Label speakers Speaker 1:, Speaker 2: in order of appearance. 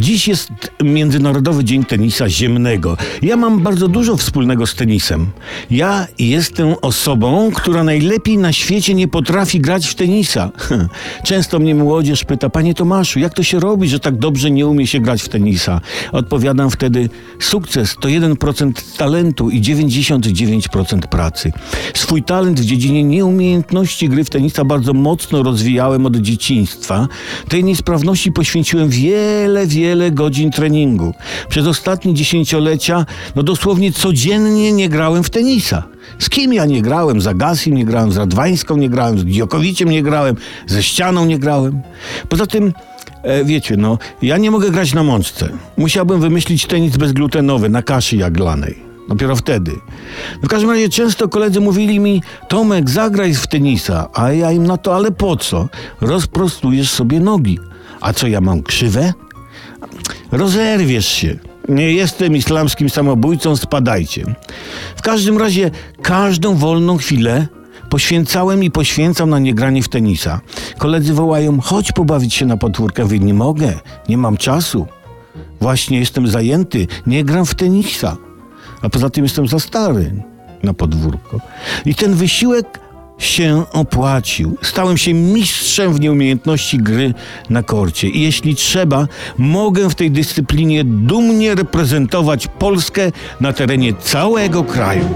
Speaker 1: Dziś jest Międzynarodowy Dzień Tenisa Ziemnego. Ja mam bardzo dużo wspólnego z tenisem. Ja jestem osobą, która najlepiej na świecie nie potrafi grać w tenisa. Często mnie młodzież pyta, panie Tomaszu, jak to się robi, że tak dobrze nie umie się grać w tenisa? Odpowiadam wtedy, sukces to 1% talentu i 99% pracy. Swój talent w dziedzinie nieumiejętności gry w tenisa bardzo mocno rozwijałem od dzieciństwa. Tej niesprawności poświęciłem wiele, wiele wiele godzin treningu. Przez ostatnie dziesięciolecia, no dosłownie codziennie nie grałem w tenisa. Z kim ja nie grałem? Za Gasim nie grałem, z Radwańską nie grałem, z Diokowiciem nie grałem, ze Ścianą nie grałem. Poza tym E, wiecie, no, ja nie mogę grać na mączce. Musiałbym wymyślić tenis bezglutenowy, na kaszy jaglanej. Dopiero wtedy. W każdym razie często koledzy mówili mi, Tomek, zagraj w tenisa. A ja im na to, ale po co? Rozprostujesz sobie nogi. A co ja mam krzywe? Rozerwiesz się. Nie jestem islamskim samobójcą, spadajcie. W każdym razie każdą wolną chwilę poświęcałem i poświęcam na niegranie w tenisa. Koledzy wołają, chodź pobawić się na podwórkę. Wy nie mogę, nie mam czasu. Właśnie jestem zajęty, nie gram w tenisa. A poza tym jestem za stary na podwórko. I ten wysiłek się opłacił. Stałem się mistrzem w nieumiejętności gry na korcie. I jeśli trzeba, mogę w tej dyscyplinie dumnie reprezentować Polskę na terenie całego kraju.